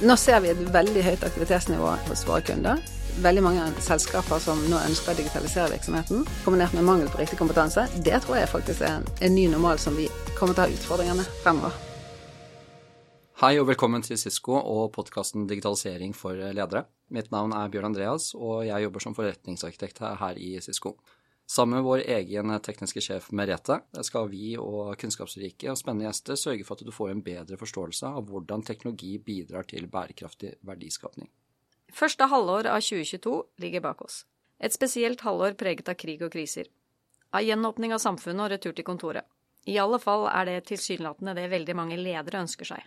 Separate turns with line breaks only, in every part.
Nå ser vi et veldig høyt aktivitetsnivå hos våre kunder. Veldig mange selskaper som nå ønsker å digitalisere virksomheten, kombinert med mangel på riktig kompetanse. Det tror jeg faktisk er en, en ny normal som vi kommer til å ha utfordringer med fremover.
Hei og velkommen til Cisco og podkasten Digitalisering for ledere. Mitt navn er Bjørn Andreas, og jeg jobber som forretningsarkitekt her i Cisco. Sammen med vår egen tekniske sjef Merete skal vi og kunnskapsrike og spennende gjester sørge for at du får en bedre forståelse av hvordan teknologi bidrar til bærekraftig verdiskapning.
Første halvår av 2022 ligger bak oss. Et spesielt halvår preget av krig og kriser. Av gjenåpning av samfunnet og retur til kontoret. I alle fall er det tilsynelatende det veldig mange ledere ønsker seg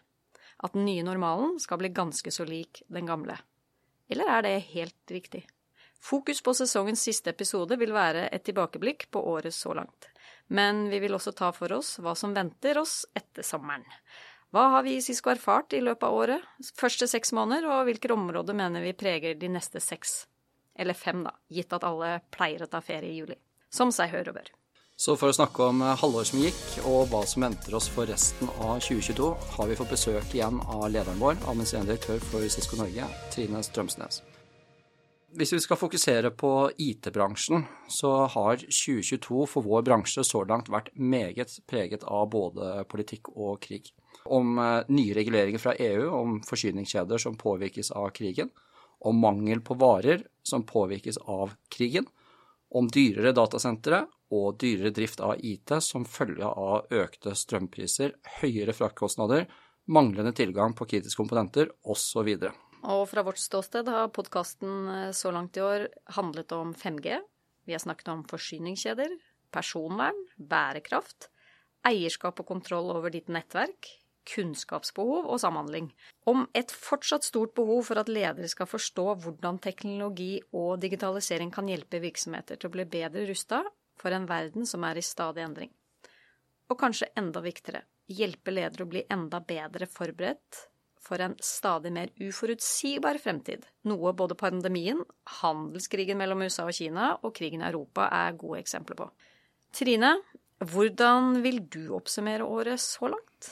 at den nye normalen skal bli ganske så lik den gamle. Eller er det helt riktig? Fokus på sesongens siste episode vil være et tilbakeblikk på året så langt. Men vi vil også ta for oss hva som venter oss etter sommeren. Hva har vi i Sisko erfart i løpet av året, første seks måneder, og hvilke områder mener vi preger de neste seks? Eller fem, da, gitt at alle pleier å ta ferie i juli. Som seg hør og bør.
Så for å snakke om eh, halvåret som gikk, og hva som venter oss for resten av 2022, har vi fått besøk igjen av lederen vår, administrerende direktør for Sisko Norge, Trine Strømsnes. Hvis vi skal fokusere på IT-bransjen, så har 2022 for vår bransje så langt vært meget preget av både politikk og krig. Om eh, nye reguleringer fra EU om forsyningskjeder som påvirkes av krigen, om mangel på varer som påvirkes av krigen, om dyrere datasentre og dyrere drift av IT som følge av økte strømpriser, høyere fraktkostnader, manglende tilgang på kritiske komponenter osv.
Og fra vårt ståsted har podkasten eh, så langt i år handlet om 5G. Vi har snakket om forsyningskjeder, personvern, bærekraft, eierskap og kontroll over ditt nettverk, kunnskapsbehov og samhandling. Om et fortsatt stort behov for at ledere skal forstå hvordan teknologi og digitalisering kan hjelpe virksomheter til å bli bedre rusta for en verden som er i stadig endring. Og kanskje enda viktigere, hjelpe ledere å bli enda bedre forberedt for en stadig mer uforutsigbar fremtid, noe både pandemien, handelskrigen mellom USA og Kina og krigen i Europa er gode eksempler på. Trine, hvordan vil du oppsummere året så langt?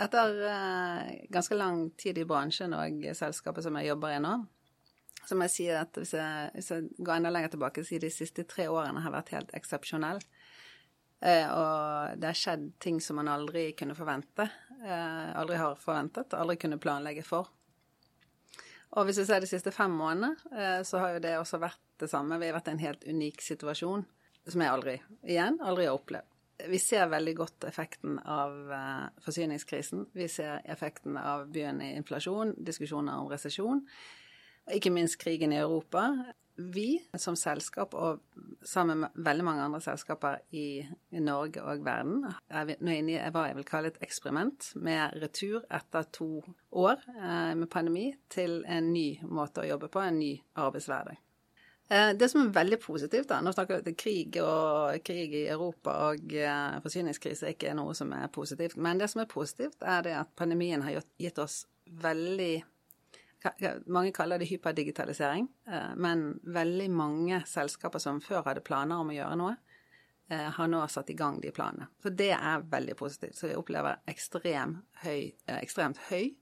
Etter uh, ganske lang tid i bransjen og selskapet som jeg jobber i nå, så må jeg si at hvis jeg, hvis jeg går enda lenger tilbake, så de siste tre årene har vært helt eksepsjonelle. Eh, og det har skjedd ting som man aldri kunne forvente. Eh, aldri har forventet, aldri kunne planlegge for. Og hvis vi ser de siste fem månedene, eh, så har jo det også vært det samme. Vi har vært i en helt unik situasjon som jeg aldri, igjen, aldri har opplevd. Vi ser veldig godt effekten av forsyningskrisen. Vi ser effekten av begynnende inflasjon, diskusjoner om resesjon ikke minst krigen i Europa. Vi som selskap, og sammen med veldig mange andre selskaper i, Norge og verden, er nå inne i hva jeg vil kalle et eksperiment med retur etter to år eh, med pandemi til en ny måte å jobbe på, en ny arbeidshverdag. Eh, det som er veldig positivt, da, nå snakker vi om krig og krig i Europa og eh, forsyningskrise er ikke noe som er positivt, men det som er positivt, er det at pandemien har gitt oss veldig mange kaller det hyperdigitalisering, eh, men veldig mange selskaper som før hadde planer om å gjøre noe, eh, har nå satt i gang de planene. Så det er veldig positivt. Så vi opplever ekstrem høy, eh, ekstremt høy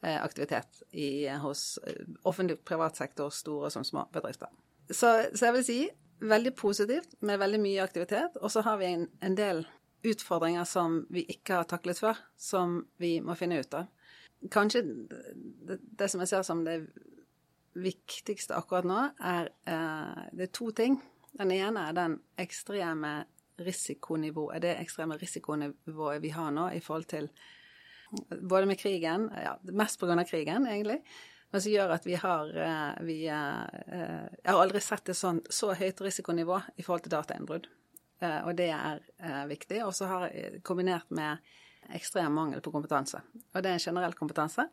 aktivitet i, hos offentlig privat sektor, store som små bedrifter. Så, så, jeg vil si veldig positivt med veldig mye aktivitet. Og så har vi en, en del utfordringer som vi ikke har taklet før, som vi må finne ut av kanskje det, det, som jeg ser som det viktigste akkurat nå, er eh, Det er to ting. Den ene er den ekstreme risikonivået, det ekstreme risikonivået vi har nå i forhold til både med krigen, ja, mest pga. krigen, egentlig, men som gjør at vi har eh, vi, eh, Jeg har aldri sett et sånn så høyt risikonivå i forhold til datainnbrudd. Eh, og det er eh, viktig. Og så har jeg kombinert med ekstrem mangel på kompetanse. Og det er generell kompetanse.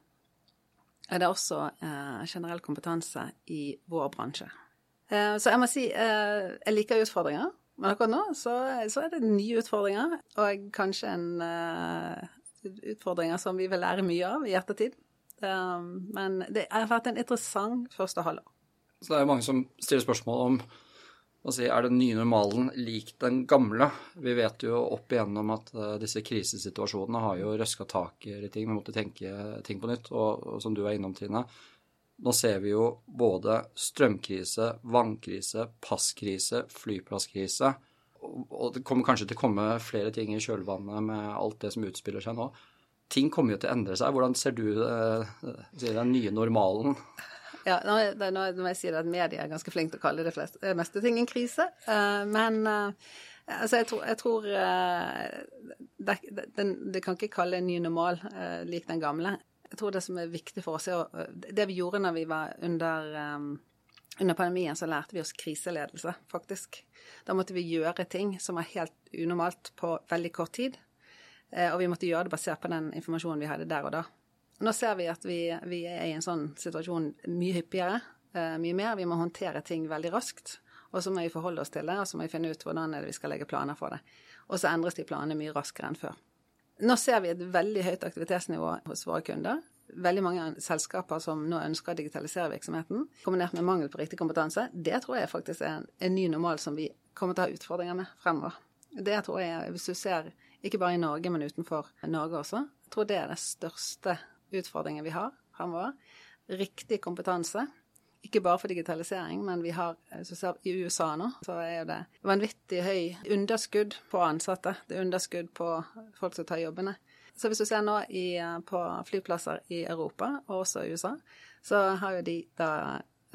Og det er også eh, generell kompetanse i vår bransje. Eh, så jeg må si eh, jeg liker utfordringer, men akkurat nå så, så, er det nye utfordringer, og kanskje en uh, utfordringer som vi vil lære mye av i ettertid. Um, men det har vært en interessant første halvår.
Så det er jo mange som stiller spørsmål om si, er den nye normalen lik den gamle? Vi vet jo opp igjennom at uh, disse krisesituasjonene har jo røska tak i ting. Vi måtte tenke ting på nytt. Og, og, som du er innom, Trine, nå ser vi jo både strømkrise, vannkrise, passkrise, flyplasskrise. Og, det kommer kanskje til å komme flere ting i kjølvannet med alt det som utspiller seg nå. Ting kommer jo til å endre seg. Hvordan ser du uh, den nye normalen?
Ja, nå, nå, må jeg si at media er ganske flinke til å kalle det fleste, eh, meste ting en krise. Uh, men uh, altså jeg tror, jeg tror det, det, det, kan ikke kalle en ny normal lik den gamle. Jeg tror det som er viktig for oss, er Det vi gjorde når vi var under, under pandemien, så lærte vi oss kriseledelse, faktisk. Da måtte vi gjøre ting som var helt unormalt på veldig kort tid. Og vi måtte gjøre det basert på den informasjonen vi hadde der og da. Nå ser vi at vi, vi er i en sånn situasjon mye hyppigere, uh, mye mer. Vi må håndtere ting veldig raskt. Og så må vi forholde oss til det, og så må vi finne ut hvordan vi skal legge planer for det. Og så endres de planene mye raskere enn før. Nå ser vi et veldig høyt aktivitetsnivå hos våre kunder. Veldig mange selskaper som nå ønsker å digitalisere virksomheten, kombinert med mangel på riktig kompetanse. Det tror jeg faktisk er en, en ny normal som vi kommer til å ha utfordringer med fremover. Det tror jeg, hvis du ser ikke bare i Norge, men utenfor Norge også, jeg tror det er det største utfordringen vi har fremover. Riktig kompetanse. Ikke bare for digitalisering, men vi har i USA nå så er det vanvittig høy underskudd på ansatte. Det er underskudd på folk som tar jobbene. Så hvis du ser nå i, på flyplasser i Europa, og også i USA, så har jo de da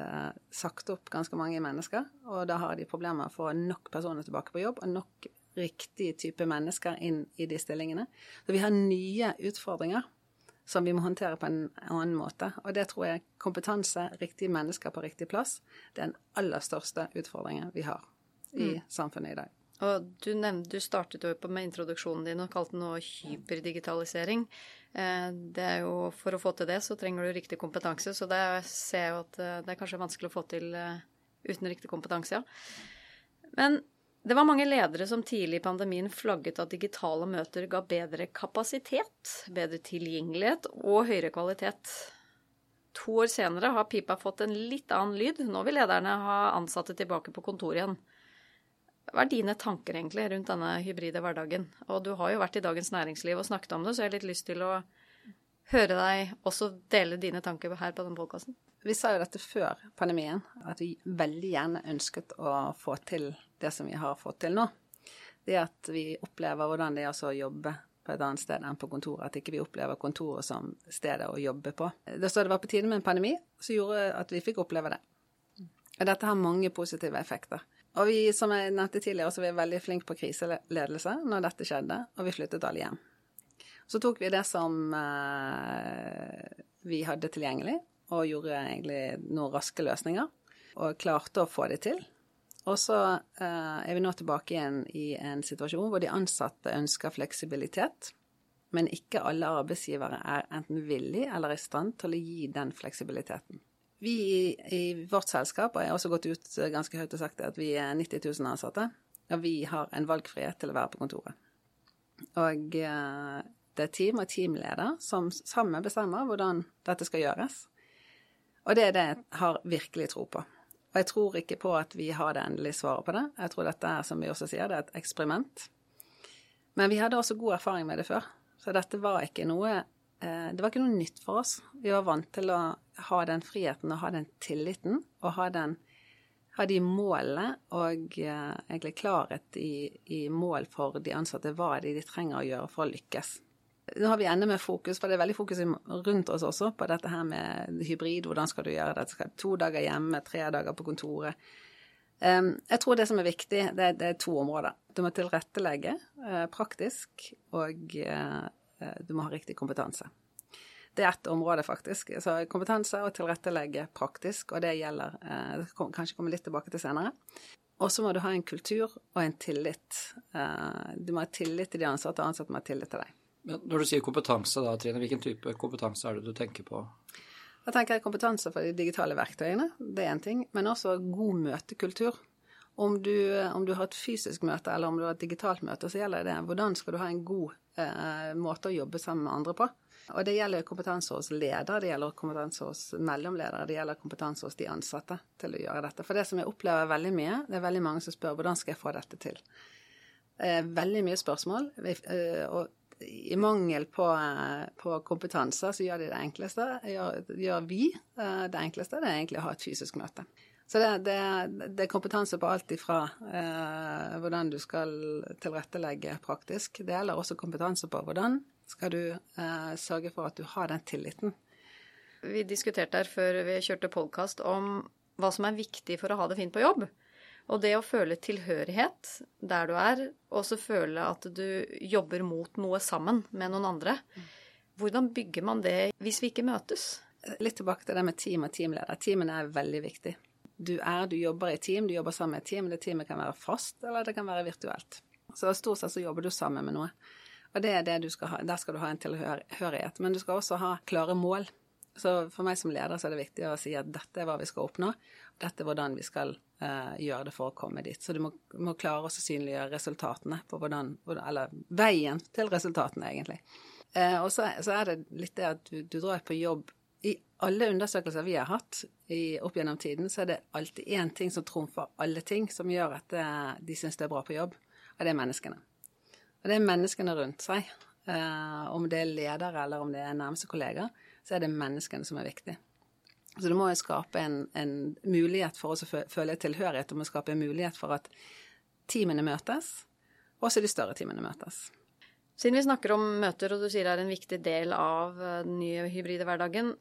eh, sagt opp ganske mange mennesker. Og da har de problemer med å få nok personer tilbake på jobb, og nok riktig type mennesker inn i de stillingene. Så vi har nye utfordringer som vi må håndtere på en annen måte. Og det tror jeg kompetanse, riktige mennesker på riktig plass, det er den aller største utfordringen vi har i mm. samfunnet i dag.
Og du, nevnte, du startet jo med introduksjonen din og kalte den hyperdigitalisering. Eh, det er jo, For å få til det, så trenger du riktig kompetanse. Så det ser jeg jo at eh, det er kanskje vanskelig å få til eh, uten riktig kompetanse, ja. Men det var mange ledere som tidlig i pandemien flagget at digitale møter ga bedre kapasitet, bedre tilgjengelighet og høyere kvalitet. To år senere har pipa fått en litt annen lyd. Nå vil lederne ha ansatte tilbake på kontoret igjen. Hva er dine tanker egentlig rundt denne hybride hverdagen? Og du har jo vært i Dagens Næringsliv og snakket om det, så jeg har litt lyst til å høre deg også dele dine tanker her på den podkasten.
Vi sa jo dette før pandemien, at vi veldig gjerne ønsket å få til det som vi har fått til nå. Det at vi opplever hvordan det er å jobbe på et annet sted enn på kontoret. At ikke vi opplever kontoret som stedet å jobbe på. Det så det var på tide med en pandemi, som gjorde at vi fikk oppleve det. Og dette har mange positive effekter. Og vi, som jeg nevnte tidligere, så var veldig flinke på kriseledelse når dette skjedde, og vi flyttet alle hjem. Så tok vi det som eh, vi hadde tilgjengelig, og gjorde egentlig noen raske løsninger. Og klarte å få det til. Og så eh, er vi nå tilbake igjen i en situasjon hvor de ansatte ønsker fleksibilitet, men ikke alle arbeidsgivere er enten villig eller i stand til å gi den fleksibiliteten. Vi i, vårt selskap har også gått ut ganske høyt og sagt at vi er 90 000 ansatte, og vi har en valgfrihet til å være på kontoret. Og eh, det er team og teamleder som sammen bestemmer hvordan dette skal gjøres. Og det er det jeg har virkelig tro på. Og jeg tror ikke på at vi har det endelige svaret på det. Jeg tror dette er, som vi også sier, det er et eksperiment. Men vi hadde også god erfaring med det før. Så dette var ikke noe eh, Det var ikke noe nytt for oss. Vi var vant til å ha den friheten og ha den tilliten og ha, den, ha de målene og eh, egentlig klarhet i, i mål for de ansatte. Hva det de trenger å gjøre for å lykkes. Nå har vi enda mer fokus, for det er veldig fokus rundt oss også på dette her med hybrid. Hvordan skal du gjøre det? Skal to dager hjemme, tre dager på kontoret. Um, jeg tror det som er viktig, det er, det er to områder. Du må tilrettelegge uh, praktisk, og uh, du må ha riktig kompetanse. Det er ett område, faktisk. Så kompetanse og tilrettelegge praktisk, og det gjelder uh, kom, Kanskje komme litt tilbake til senere. Og så må du ha en kultur og en tillit. du må ha tillit til de ansatte, og ansatte må ha tillit til deg.
Men når du sier kompetanse, da, Trine, hvilken type kompetanse er det du tenker på?
Jeg tenker kompetanse for de digitale verktøyene, det er én ting. Men også god møtekultur. Om du, om du har et fysisk møte eller om du har et digitalt møte, så gjelder det hvordan skal du ha en god eh, måte å jobbe sammen med andre på. Og det gjelder kompetanse hos leder, det gjelder kompetanse hos mellomledere, det gjelder kompetanse hos de ansatte til å gjøre dette. For det som jeg opplever veldig mye, det er veldig mange som spør hvordan skal jeg få dette til. Eh, veldig mye spørsmål. Eh, og i mangel på, eh, på, kompetanse, så gjør de det enkleste. Gjør, gjør vi eh, det enkleste, det er egentlig å ha et fysisk møte. Så det, det, det er kompetanse på alt ifra eh, hvordan du skal tilrettelegge praktisk. Det gjelder også kompetanse på hvordan skal du eh, sørge for at du har den tilliten.
Vi diskuterte her før vi kjørte podkast om hva som er viktig for å ha det fint på jobb. Og det å føle tilhørighet der du er, og så føle at du jobber mot noe sammen med noen andre. Hvordan bygger man det hvis vi ikke møtes?
Litt tilbake til det med team og teamleder. Teamene er veldig viktig. Du er, du jobber i team, du jobber sammen med et team. Det teamet kan være fast, eller det kan være virtuelt. Så stort sett så jobber du sammen med noe. Og det er det du skal ha. Der skal du ha en tilhørighet. Men du skal også ha klare mål. Så for meg som leder så er det viktig å si at dette er hva vi skal oppnå. Dette er hvordan vi skal uh, gjøre det for å komme dit. Så du må, må klare å synliggjøre resultatene på hvordan, Eller veien til resultatene, egentlig. Uh, og så, så, er det litt det at du, du drar på jobb i alle undersøkelser vi har hatt i, opp gjennom tiden, så er det alltid én ting som trumfer alle ting, som gjør at det, eh, de syns det er bra på jobb, og det er menneskene. Og det er menneskene rundt seg. Eh, om det er ledere eller om det er nærmeste kollegaer, så er det menneskene som er viktig. Så du må jo skape en, en mulighet for oss å føle tilhørighet. Du må skape en mulighet for at teamene møtes, og også de større teamene møtes.
Siden vi snakker om møter, og du sier det er en viktig del av eh, den nye hybride hverdagen,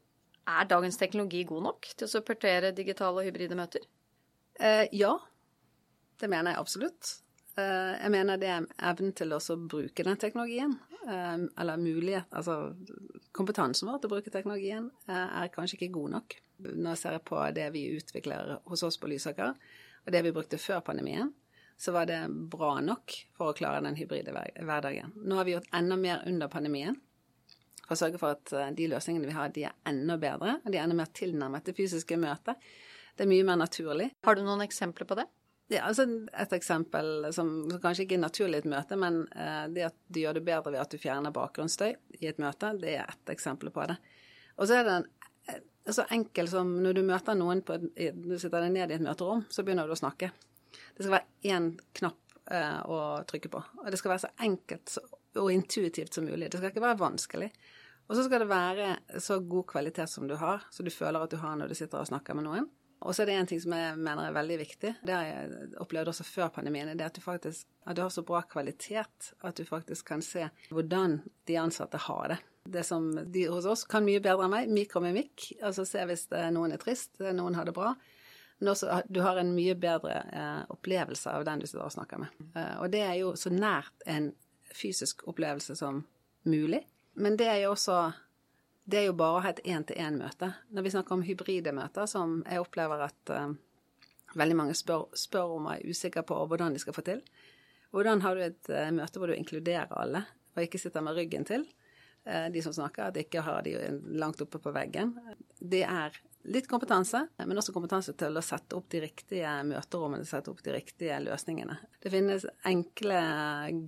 er dagens teknologi god nok til å supportere digitale og hybride møter?
Eh, ja, det mener jeg absolutt. Eh, jeg mener det er evnen til å bruke den teknologien, eh, eller mulighet Altså kompetansen vår til å bruke teknologien eh, er kanskje ikke god nok. Jeg ser på det vi utvikler hos oss på Lysaker, og det vi brukte før pandemien, så var det bra nok for å klare den hybride hverdagen. Nå har vi gjort enda mer under pandemien for å sørge for at de løsningene vi har, de er enda bedre, og de er enda mer tilnærmet det fysiske møtet. Det er mye mer naturlig.
Har du noen eksempler på det?
Ja, altså Et eksempel som, kanskje ikke er naturlig i et møte, men uh, det at du gjør det bedre ved at du fjerner bakgrunnsstøy i et møte, det er ett eksempel på det. Og så er det en, uh, så enkel som når du møter noen på, du sitter deg ned i et møterom, så begynner du å snakke. Det skal være én knapp uh, å trykke på. Og det skal være så enkelt og intuitivt som mulig. Det skal ikke være vanskelig. Og så skal det være så god kvalitet som du har, så du føler at du har når du sitter og snakker med noen. Og så er det en ting som jeg mener er veldig viktig, det har jeg opplevd også før pandemien, det er at du faktisk at du har så bra kvalitet at du faktisk kan se hvordan de ansatte har det. Det som de hos oss kan mye bedre enn meg, mikromimikk, altså se hvis noen er trist, noen har det bra. Men også du har en mye bedre eh, opplevelse av den du sitter og snakker med. Eh, og det er jo så nært en fysisk opplevelse som mulig. Men det er jo også det er jo bare å ha et én-til-én-møte. Når vi snakker om hybride møter, som jeg opplever at uh, veldig mange spør, spør, om og er usikre på hvordan de skal få til. Hvordan har du et uh, møte hvor du inkluderer alle, og ikke sitter med ryggen til uh, de som snakker, at ikke har de langt oppe på veggen. Det er litt kompetanse, men også kompetanse til å sette opp de riktige møterommene, sette opp de riktige løsningene. Det finnes enkle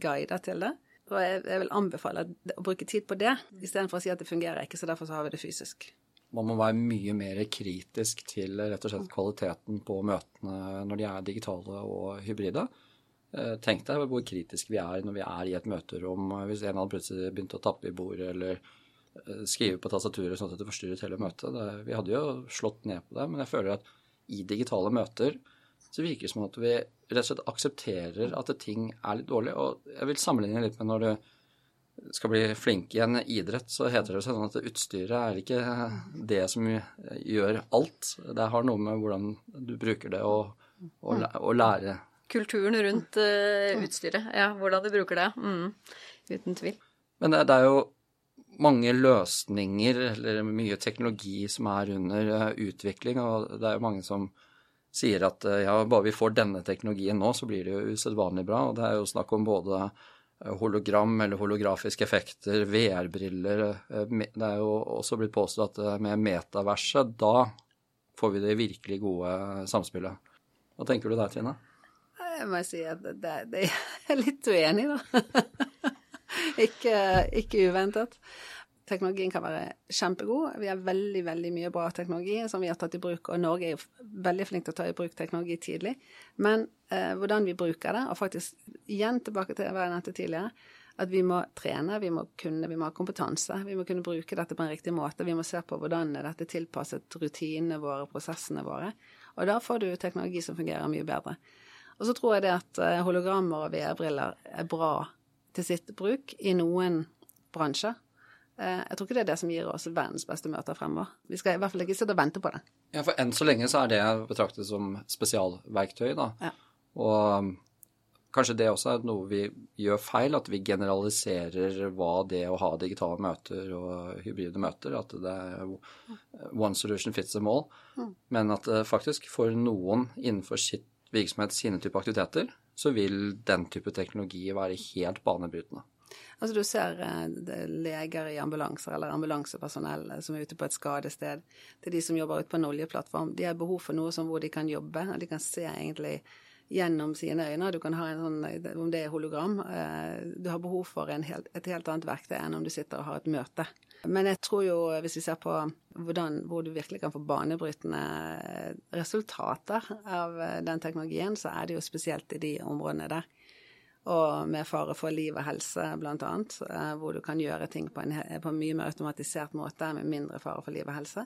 guider til det. Og jeg, jeg, vil anbefale å bruke tid på det, istedenfor å si at det fungerer ikke, så derfor så har vi det fysisk.
Man må være mye mer kritisk til rett og slett kvaliteten på møtene når de er digitale og hybride. Eh, tenk deg hvor kritisk vi er når vi er i et møterom. Hvis en hadde plutselig begynt å tappe i bordet eller eh, skrive på tastaturet sånn at det forstyrret hele møtet. Det, vi hadde jo slått ned på det, men jeg føler at i digitale møter så virker det som at vi rett og slett aksepterer at ting er litt dårlig. Og jeg vil sammenligne litt med når du skal bli flink i en idrett, så heter det sånn at utstyret er ikke det som gjør alt. Det har noe med hvordan du bruker det og, og, og lære.
Kulturen rundt uh, utstyret, ja. Hvordan du bruker det. Mm. Uten tvil.
Men det, det, er jo mange løsninger eller mye teknologi som er under uh, utvikling, og det er jo mange som sier at eh, ja, bare vi får denne teknologien nå, så blir det jo usedvanlig bra. Og det er jo snakk om både eh, hologram eller holografiske effekter, VR-briller. Eh, det er jo også blitt påstått at med metaverset, da får vi det virkelig gode samspillet. Hva tenker du der, Trine?
Jeg må si at det, det er litt uenig, da. ikke, ikke uventet. Teknologien kan være kjempegod. Vi har veldig veldig mye bra teknologi som vi har tatt i bruk, og Norge er jo veldig flink til å ta i bruk teknologi tidlig. Men eh, hvordan vi bruker det, og faktisk igjen tilbake til hva jeg nevnte tidligere, at vi må trene, vi må kunne, vi må ha kompetanse. Vi må kunne bruke dette på en riktig måte. Vi må se på hvordan er dette tilpasset rutinene våre, prosessene våre. Og da får du teknologi som fungerer mye bedre. Og så tror jeg det at eh, hologrammer og VR-briller er bra til sitt bruk i noen bransjer. Eh, jeg tror ikke det er det som gir oss verdens beste møter fremover. Vi skal i hvert fall ikke sitte og vente på det.
Ja, for enn så lenge så er det betraktet som spesialverktøy, da.
Ja.
Og um, kanskje det også er noe vi gjør feil, at vi generaliserer hva det å ha digitale møter og hybride møter, at det er one solution fits them all. Men at faktisk for noen innenfor sitt virksomhet, sine type aktiviteter, så vil den type teknologi være helt banebrytende.
Altså Du ser eh, er leger i ambulanser eller ambulansepersonell eh, som er ute på et skadested, til de som jobber ute på en oljeplattform. De har behov for noe som hvor de kan jobbe, og de kan se egentlig gjennom sine øyne. Du kan ha en sånn, om det er hologram. eh, Du har behov for helt, et helt annet verktøy enn om du sitter og har et møte. Men jeg tror jo, hvis vi ser på hvordan, hvor du virkelig kan få banebrytende resultater av eh, den teknologien, så er det jo spesielt i de områdene der. Og med fare for liv og helse, blant annet, eh, hvor du kan gjøre ting på en, på mye mer automatisert måte med mindre fare for liv og helse,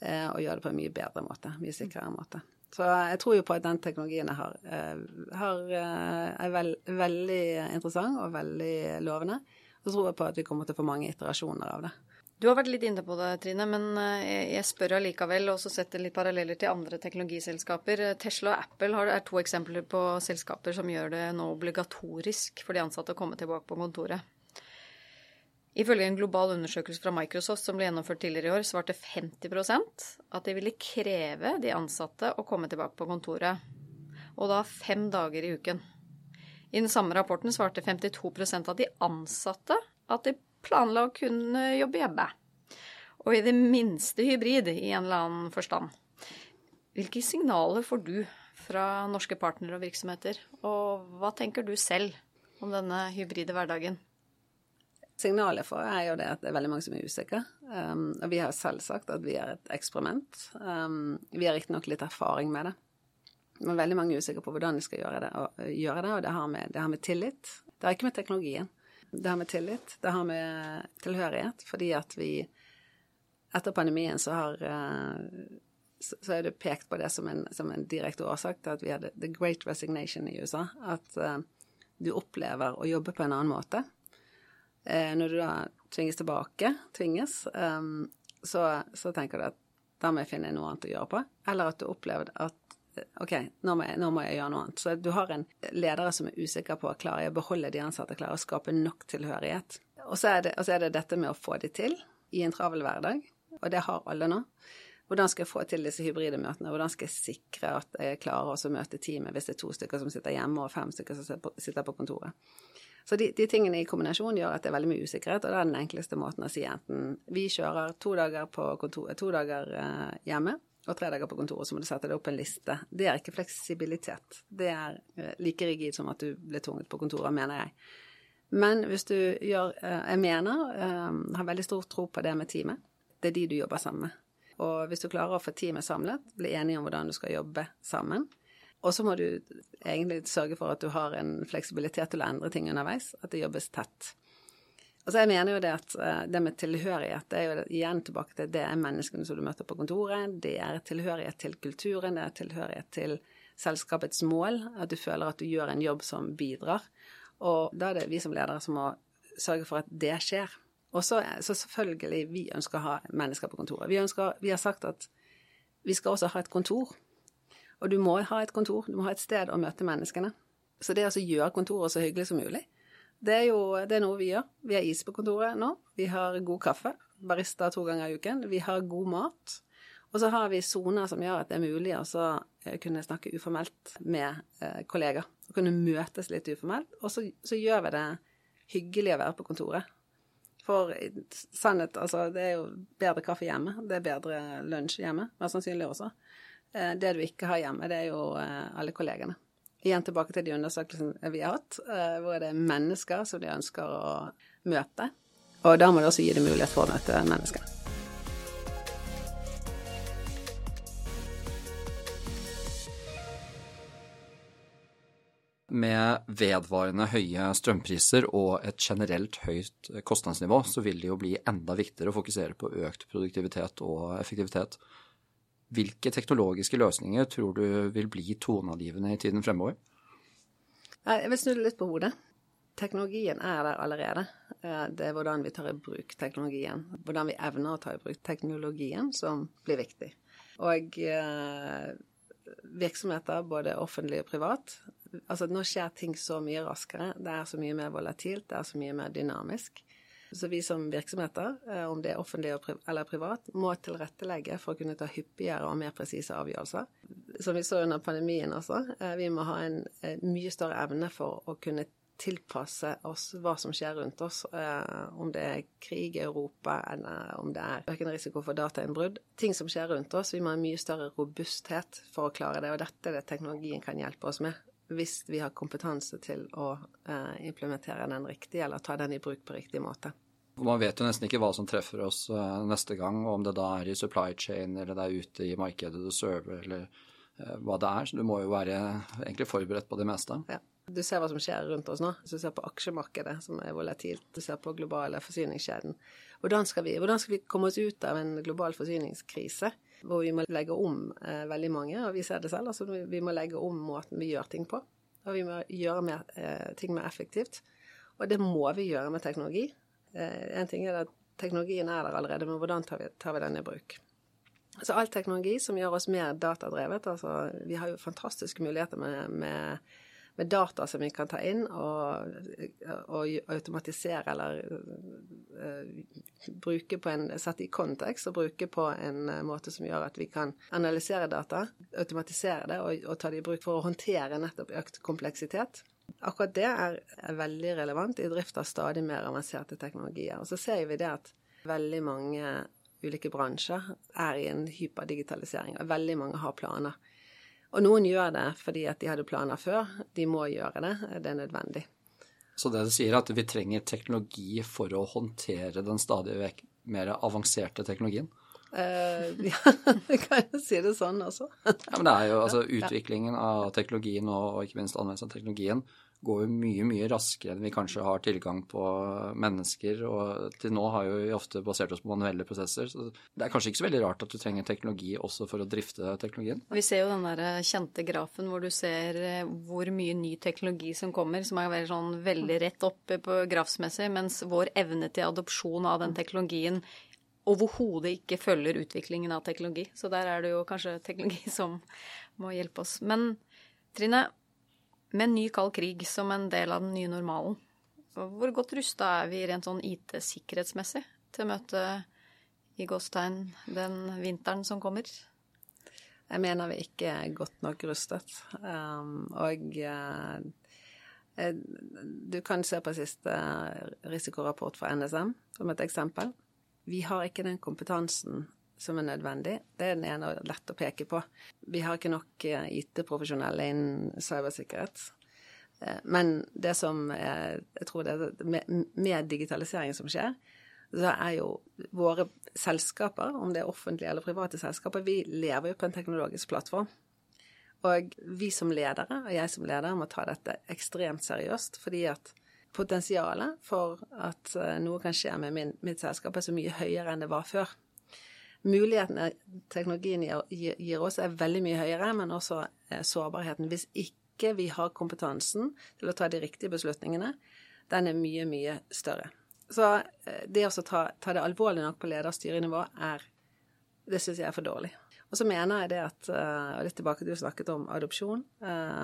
eh, og gjøre det på en mye bedre måte, mye sikrere måte. Så jeg tror jo på at den teknologien har, eh, har, er veld, veldig interessant og veldig lovende. Så tror jeg på at vi kommer til å få mange iterasjoner av det.
Du har vært litt inne på det, Trine, men eh, jeg- spør allikevel, og setter litt paralleller til andre teknologiselskaper. Eh, Tesla og Apple er to eksempler på selskaper som gjør det nå obligatorisk for de ansatte å komme tilbake på kontoret. Ifølge en global undersøkelse fra Microsoft som ble gjennomført tidligere i år, svarte 50% at de ville kreve de ansatte å komme tilbake på kontoret. Og da fem dager i uken. I den samme rapporten svarte 52% av de ansatte at de planla å kunne jobbe hjemme. Og i det minste hybrid, i en eller annen forstand. Hvilke signaler får du fra norske partnere og virksomheter, og hva tenker du selv om denne hybride hverdagen?
Signalet for er jo det at det er veldig mange som er usikre. Um, og vi har selv sagt at vi er et eksperiment. Um, vi har riktignok litt erfaring med det. Men veldig mange er usikre på hvordan de skal gjøre det, og, gjøre det, og det har, med, det har med tillit. Det har ikke med teknologien. Det har med tillit. Det har med tilhørighet, fordi at vi etter pandemien så har eh, så er det pekt på det som en, som en direkte årsak til at vi hadde the great resignation i USA. At eh, du opplever å jobbe på en annen måte. Eh, når du da tvinges tilbake, tvinges, så, så tenker du at da må jeg finne noe annet å gjøre på. Eller at du opplever at OK, nå må, jeg, nå må jeg gjøre noe annet. Så du har en ledere som er usikker på klarer jeg å beholde de ansatte, klarer å skape nok tilhørighet. Og så, er det, og så er det dette med å få de til i en travel hverdag, og det har alle nå. Hvordan skal jeg få til disse hybride møtene? Hvordan skal jeg sikre at jeg klarer å møte teamet hvis det er to stykker som sitter hjemme og fem stykker som sitter på- kontoret? Så de, de tingene i kombinasjon gjør at det er veldig mye usikkerhet, og det er den enkleste måten å si enten vi kjører to dager, kontor, to dager eh, hjemme og tre dager på kontoret, så må du sette deg opp en liste. Det er ikke fleksibilitet. Det er eh, like rigid som at du blir tvunget på kontoret, mener jeg. Men hvis du gjør eh, Jeg mener, eh, har veldig stor tro på det med teamet. Det er de du jobber sammen med. Og hvis du klarer å få teamet samlet, bli enige om hvordan du skal jobbe sammen, og så må du egentlig sørge for at du har en fleksibilitet til å endre ting underveis, at det jobbes tett. Og så jeg mener jo det at eh, det med tilhørighet, det er jo igjen tilbake til det er menneskene som du møter på kontoret, det er tilhørighet til kulturen, det er tilhørighet til selskapets mål, at du føler at du gjør en jobb som bidrar. Og da er det vi som ledere som må sørge for at det skjer. Og så, så selvfølgelig, vi ønsker å ha mennesker på kontoret. Vi, ønsker, vi har sagt at vi skal også ha et kontor. Og du må ha et kontor, du må ha et sted å møte menneskene. Så det å gjøre kontoret så hyggelig som mulig, det er jo det er noe vi gjør. Vi har is på kontoret nå. Vi har god kaffe. Barista to ganger i uken. Vi har god mat. Og så har vi soner som gjør at det er mulig å eh, kunne snakke uformelt med eh, kollegaer. Og kunne møtes litt uformelt. Og så, så gjør vi det hyggelig å være på kontoret. For sannhet, altså, det er jo bedre kaffe hjemme. Det er bedre lunsj hjemme, mest sannsynlig også. Eh, Det du ikke har hjemme, det er jo eh, alle kollegene. Igjen tilbake til de undersøkelsene vi har hatt, eh, hvor det er mennesker som de ønsker å møte. Og da må du også gi dem mulighet for å møte mennesker.
Med vedvarende høye strømpriser og et generelt høyt kostnadsnivå, så vil det jo bli enda viktigere å fokusere på økt produktivitet og effektivitet. Hvilke teknologiske løsninger tror du vil bli toneangivende i tiden fremover?
Jeg vil snu det litt på hodet. Teknologien er der allerede. Eh, det er hvordan vi tar i bruk teknologien, hvordan vi evner å ta i bruk teknologien, som blir viktig. Og eh, virksomheter, både offentlig og privat, Altså, nå skjer ting så mye raskere. Det er så mye mer volatilt, det er så mye mer dynamisk. Så vi som virksomheter, eh, om det er offentlig eller privat, må tilrettelegge for å kunne ta hyppigere og mer presise avgjørelser. Som vi så under pandemien også, eh, vi må ha en eh, mye større evne for å kunne tilpasse oss hva som skjer rundt oss, om det er krig i Europa eller om det er økende risiko for datainnbrudd. Ting som skjer rundt oss. Vi må ha mye større robusthet for å klare det, og dette er det teknologien kan hjelpe oss med hvis vi har kompetanse til å eh, implementere den riktig, eller ta den i bruk på riktig måte.
Man vet jo nesten ikke hva som treffer oss eh, neste gang, om det da er i supply chain, eller det er ute i markedet du server, eller eh, hva det er. Så du må jo være egentlig forberedt på det meste.
Ja. Du ser hva som skjer rundt oss nå. Du ser på aksjemarkedet, som er volatilt, du ser på globale forsyningskjeden. Hvordan skal, vi, hvordan skal vi komme oss ut av en global forsyningskrise? Hvor vi må legge om eh, veldig mange, og vi ser det selv. altså Vi må legge om måten vi gjør ting på. Og vi må gjøre mer, eh, ting mer effektivt. Og det må vi gjøre med teknologi. Eh, en ting er at teknologien er der allerede, men hvordan tar vi, tar vi den i bruk? Så all teknologi som gjør oss mer datadrevet altså Vi har jo fantastiske muligheter med, med med data som vi kan ta inn og, og automatisere eller uh, bruke på en Sette i kontekst og bruke på en uh, måte som gjør at vi kan analysere data, automatisere det og, og ta det i bruk for å håndtere nettopp økt kompleksitet. Akkurat det er veldig relevant i drift av stadig mer avanserte teknologier. Og så ser vi det at veldig mange ulike bransjer er i en hyperdigitalisering, og veldig mange har planer. Og noen gjør det fordi at de hadde planer før. De må gjøre det. Det er nødvendig.
Så det du sier, er at vi trenger teknologi for å håndtere den stadig mer avanserte teknologien?
Uh, ja, kan jo si det sånn også.
ja, men det er jo altså utviklingen av teknologien og, og ikke minst anvendelsen av teknologien går jo mye, mye raskere enn vi kanskje har tilgang på mennesker. Og til nå har jo vi ofte basert oss på manuelle prosesser. Så det er kanskje ikke så veldig rart at du trenger teknologi også for å drifte teknologien.
Vi ser jo den der eh, kjente grafen hvor du ser eh, hvor mye ny teknologi som kommer, som er veldig, sånn, veldig rett oppe på grafsmessig, mens vår evne til adopsjon av den teknologien overhodet ikke følger utviklingen av teknologi. Så der er det jo kanskje teknologi som må hjelpe oss. Men Trine, med ny kald krig som en del av den nye normalen, hvor godt rusta er vi rent sånn IT-sikkerhetsmessig til å møte i gåstegn den vinteren som kommer?
Jeg mener vi ikke er godt nok rustet. Um, og uh, du kan se på siste risikorapport fra NSM som et eksempel. Vi har ikke den kompetansen som er nødvendig. Det er den ene og lett å peke på. Vi har ikke nok eh, IT-profesjonelle innen cybersikkerhet. Eh, men det som er, jeg tror det er med, med digitaliseringen som skjer, så er jo våre selskaper, om det er offentlige eller private selskaper, vi lever jo på en teknologisk plattform. Og vi som ledere, og jeg som leder, må ta dette ekstremt seriøst, fordi at potensialet for at eh, noe kan skje med min, mitt selskap, er så mye høyere enn det var før mulighetene teknologien gir, oss, er veldig mye høyere, men også eh, sårbarheten. Hvis ikke vi har kompetansen til å ta de riktige beslutningene, den er mye, mye større. Så eh, det å ta, ta, det alvorlig nok på lederstyrenivå er Det syns jeg er for dårlig. Og så mener jeg det at eh, Og litt tilbake til du snakket om adopsjon,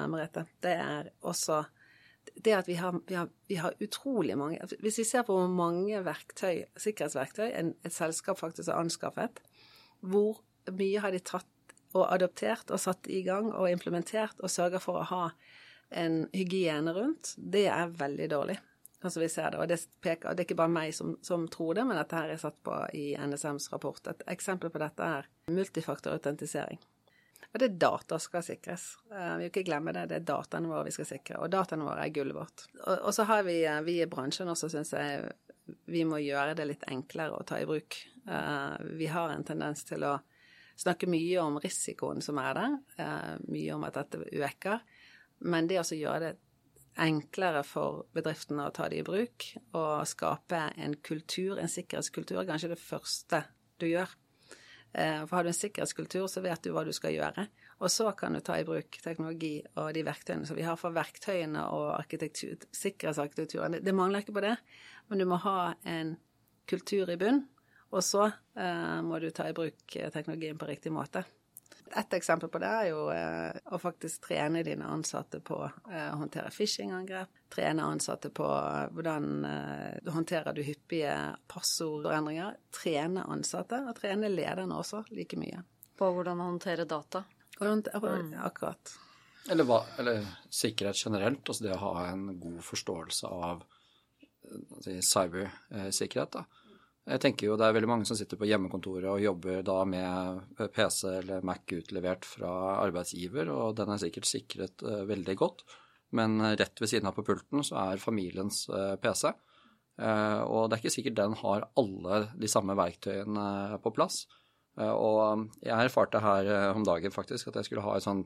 Merete. Det er også det at vi har, vi, har, vi har, utrolig mange Hvis vi ser på hvor mange verktøy, sikkerhetsverktøy en, et selskap faktisk har anskaffet, hvor mye har de tatt og adoptert og satt i gang og implementert og sørga for å ha en hygiene rundt, det er veldig dårlig. Altså vi ser det, og det, peker, det er ikke bare meg som, som, tror det, men dette her er satt på i NSMs rapport. Et eksempel på dette er multifaktorautentisering. Og det er data skal sikres. Uh, vi må ikke glemme det. Det er dataene våre vi skal sikre. Og dataene våre er gullet vårt. Og, og så har vi, uh, vi i bransjen også, syns jeg, vi må gjøre det litt enklere å ta i bruk. Uh, vi har en tendens til å snakke mye om risikoen som er der, mye om at dette øker. Men det å gjøre det enklere for bedriftene å ta det i bruk og skape en kultur, en sikkerhetskultur, er kanskje det første du gjør. Eh, for har du en sikkerhetskultur, så vet du hva du skal gjøre. Og så kan du ta i bruk teknologi og de verktøyene som vi har. For verktøyene og sikkerhetsarkitekturen, det, det mangler ikke på det. Men du må ha en kultur i bunn, og så eh, må du ta i bruk eh, teknologien på riktig måte. Et eksempel på det er jo eh, å faktisk trene dine ansatte på eh, å håndtere phishing-angrep. Trene ansatte på eh, hvordan eh, håndterer du hyppige passordendringer. Trene ansatte, og trene lederne også like mye.
På hvordan håndtere data?
Hvordan, mm. Akkurat.
Eller, hva, eller, sikkerhet generelt, altså det å ha en god forståelse av altså, cybersikkerhet. da jeg tenker jo det er veldig mange som sitter på hjemmekontoret og jobber da med PC eller Mac utlevert fra arbeidsgiver, og den er sikkert sikret uh, veldig godt. Men rett ved siden av på pulten så er familiens uh, PC. Uh, og det er ikke sikkert den har alle de samme verktøyene på plass. og jeg erfarte her om dagen faktisk at jeg skulle ha et sånn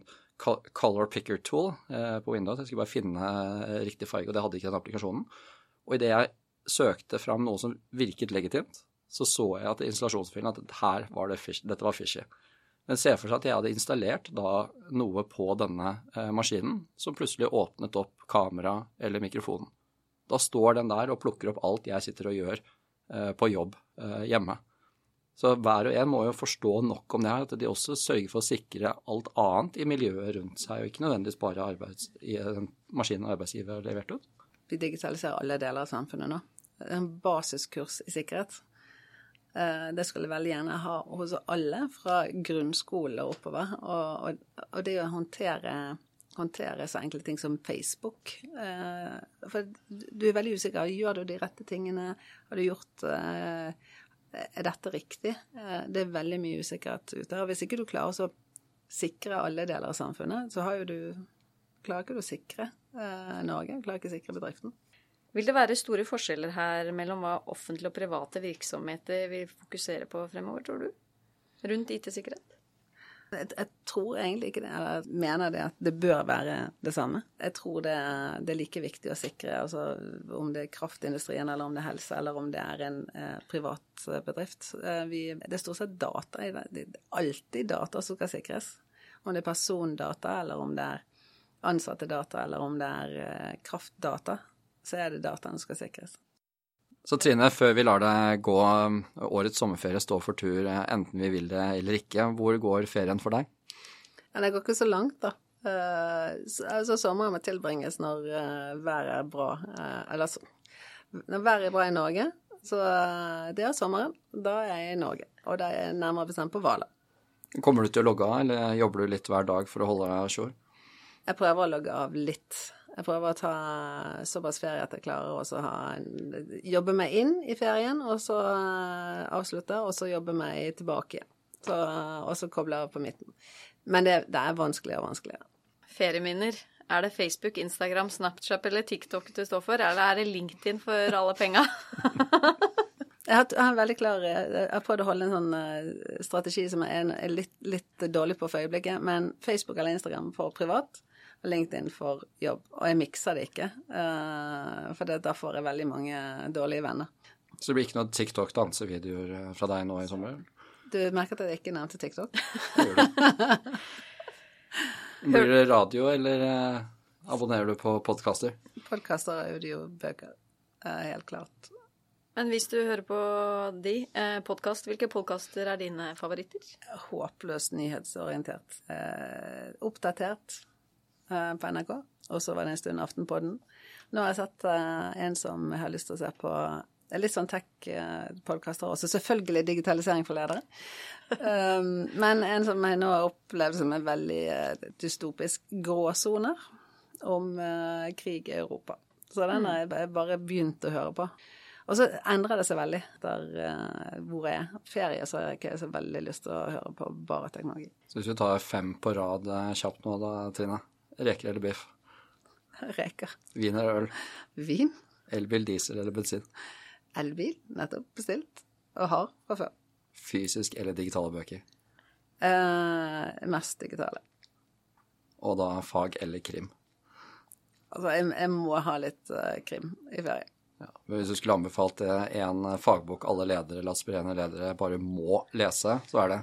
color picker tool på Windows. Jeg skulle bare finne riktig farge, og det hadde ikke den applikasjonen. Og idet jeg søkte fram noe som virket legitimt, så så jeg at installasjonsfilen at her var det fish, dette var fishy. Men se for seg at jeg hadde installert da noe på denne eh, maskinen som plutselig åpnet opp kamera eller mikrofonen. Da står den der og plukker opp alt jeg sitter og gjør eh, på jobb eh, hjemme. Så hver og en må jo forstå nok om det her, at de også sørger for å sikre alt annet i miljøet rundt seg, og ikke nødvendigvis bare arbeids, i den maskinen arbeidsgiver har levert ut.
Vi digitaliserer alle deler av samfunnet nå en basiskurs i sikkerhet. Eh, det skulle jeg veldig gjerne ha hos alle, fra grunnskole oppover. Og, og, og det å håndtere, håndtere, så enkle ting som Facebook eh, For du er veldig usikker. Gjør du de rette tingene? Har du gjort eh, Er dette riktig? Det er veldig mye usikkerhet ute. Og hvis ikke du klarer å sikre alle deler av samfunnet, så har jo du Klarer ikke du å sikre Norge? Klarer ikke å sikre bedriften?
Vil det være store forskjeller her mellom hva offentlige og private virksomheter vil fokusere på fremover, tror du? Rundt IT-sikkerhet?
Jeg, jeg, tror egentlig ikke det, eller mener det at det bør være det samme. Jeg tror det, det er like viktig å sikre, altså om det er kraftindustrien, eller om det er helse, eller om det er en eh, privat eh, bedrift. Eh, vi, det er stort sett data i det. Det er alltid data som skal sikres. Om det er persondata, eller om det er ansatte data, eller om det er eh, kraftdata så er det dataene som skal sikres.
Så Trine, før vi lar deg gå årets sommerferie stå for tur, enten vi vil det eller ikke, hvor går ferien for deg?
Ja, det går ikke så langt, da. Så, altså, sommeren må tilbringes når uh, været er bra. Eller så Når været er bra i Norge, så det er sommeren. Da er jeg i Norge. Og da er jeg nærmere bestemt på Hvaler.
Kommer du til å logge av, eller jobber du litt hver dag for å holde deg à jour?
Jeg prøver å logge av litt. Jeg prøver å ta såpass ferie at jeg klarer å jobbe meg inn i ferien, og så eh, avslutte, og så jobbe meg tilbake igjen. Så, og så koble av på midten. Men det, det er vanskeligere og vanskeligere.
Ferieminner. Er det Facebook, Instagram, Snapchat eller TikTok du står for, eller er det LinkedIn for alle penga?
jeg har, jeg har veldig klar Jeg har prøvd å holde en sånn eh, strategi som er, er litt, litt, dårlig på for øyeblikket, men Facebook eller Instagram for privat LinkedIn for jobb. Og jeg mikser det ikke, uh, for da får jeg veldig mange dårlige venner.
Så det blir ikke noen TikTok-dansevideoer eh, fra deg nå i sommer?
Du merket at jeg ikke nevnte TikTok?
Blir det radio, eller uh, abonnerer du på podkaster?
Podkaster, audiobøker, uh, helt klart.
Men hvis du hører på de, eh, podkast, hvilke podkaster er dine favoritter?
Håpløst nyhetsorientert. Eh, oppdatert. Eh, på NRK, og så var det en stund Aftenpodden. Nå har jeg sett uh, en som jeg har lyst til å se på er litt sånn tech-podkaster også. Selvfølgelig digitalisering for ledere. Um, men en som jeg nå har opplevd som en veldig dystopisk gråsoner om krig i Europa. Så den har jeg bare begynt å høre på. Og så endrer det seg veldig der hvor jeg er. Ferie så har jeg ikke så veldig lyst til å høre på bare teknologi.
Så hvis vi tar fem på rad kjapt nå da, Trine. Reker eller biff?
Reker.
Vin eller øl?
Vin.
Elbil, diesel eller bensin?
Elbil, nettopp bestilt. Og har fra før.
Fysisk eller digitale bøker?
Eh, mest digitale.
Og da fag eller krim?
Altså, jeg, jeg må ha litt krim i ferie.
Ja, men hvis du skulle anbefalt en fagbok alle ledere eller aspirerende ledere bare må lese, så er det?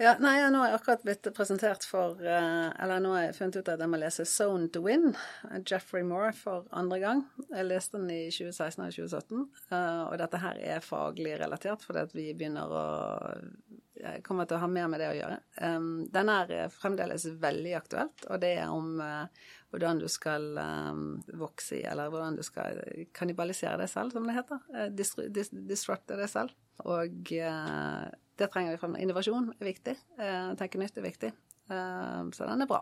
Ja, nei, Nå har jeg akkurat blitt presentert for eh, Eller nå har jeg funnet ut at jeg må lese 'Zone to Win', Jeffrey Moore, for andre gang. Jeg leste den i 2016 og 2017, eh, og dette her er faglig relatert, fordi at vi begynner å Jeg kommer til å ha mer med det å gjøre. Den er fremdeles veldig aktuelt, og det er om eh, hvordan du skal vokse i, eller hvordan du skal kannibalisere deg selv, som det heter. Disrupte deg selv. Og det trenger vi frem. Innovasjon er viktig. Uh, tenke nytt er viktig. så den er bra.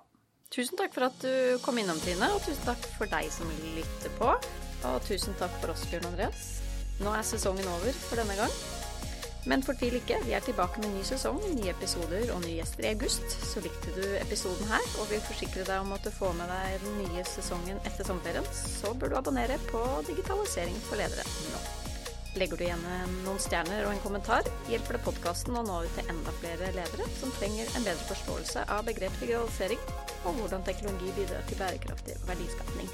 Tusen takk for at du kom innom, Tine, og tusen takk for deg som lytter på. Og tusen takk for oss, Bjørn Andreas. Nå er sesongen over for denne gang. Men fortvil ikke, vi er tilbake med ny sesong, nye episoder og nye gjester i august. Så likte du episoden her og vil forsikre deg om at du får med deg den nye sesongen etter sommerferien, så bør du abonnere på Digitalisering for ledere nå. Legger du igjen noen stjerner og en kommentar, hjelper det podkasten å nå ut til enda flere ledere som trenger en bedre forståelse av begrepet digitalisering, og hvordan teknologi bidrar til bærekraftig verdiskapning.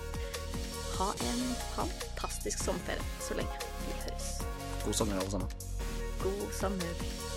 Ha en fantastisk sommerferie så lenge vi høres.
God sommer, alle sammen.
God sommer.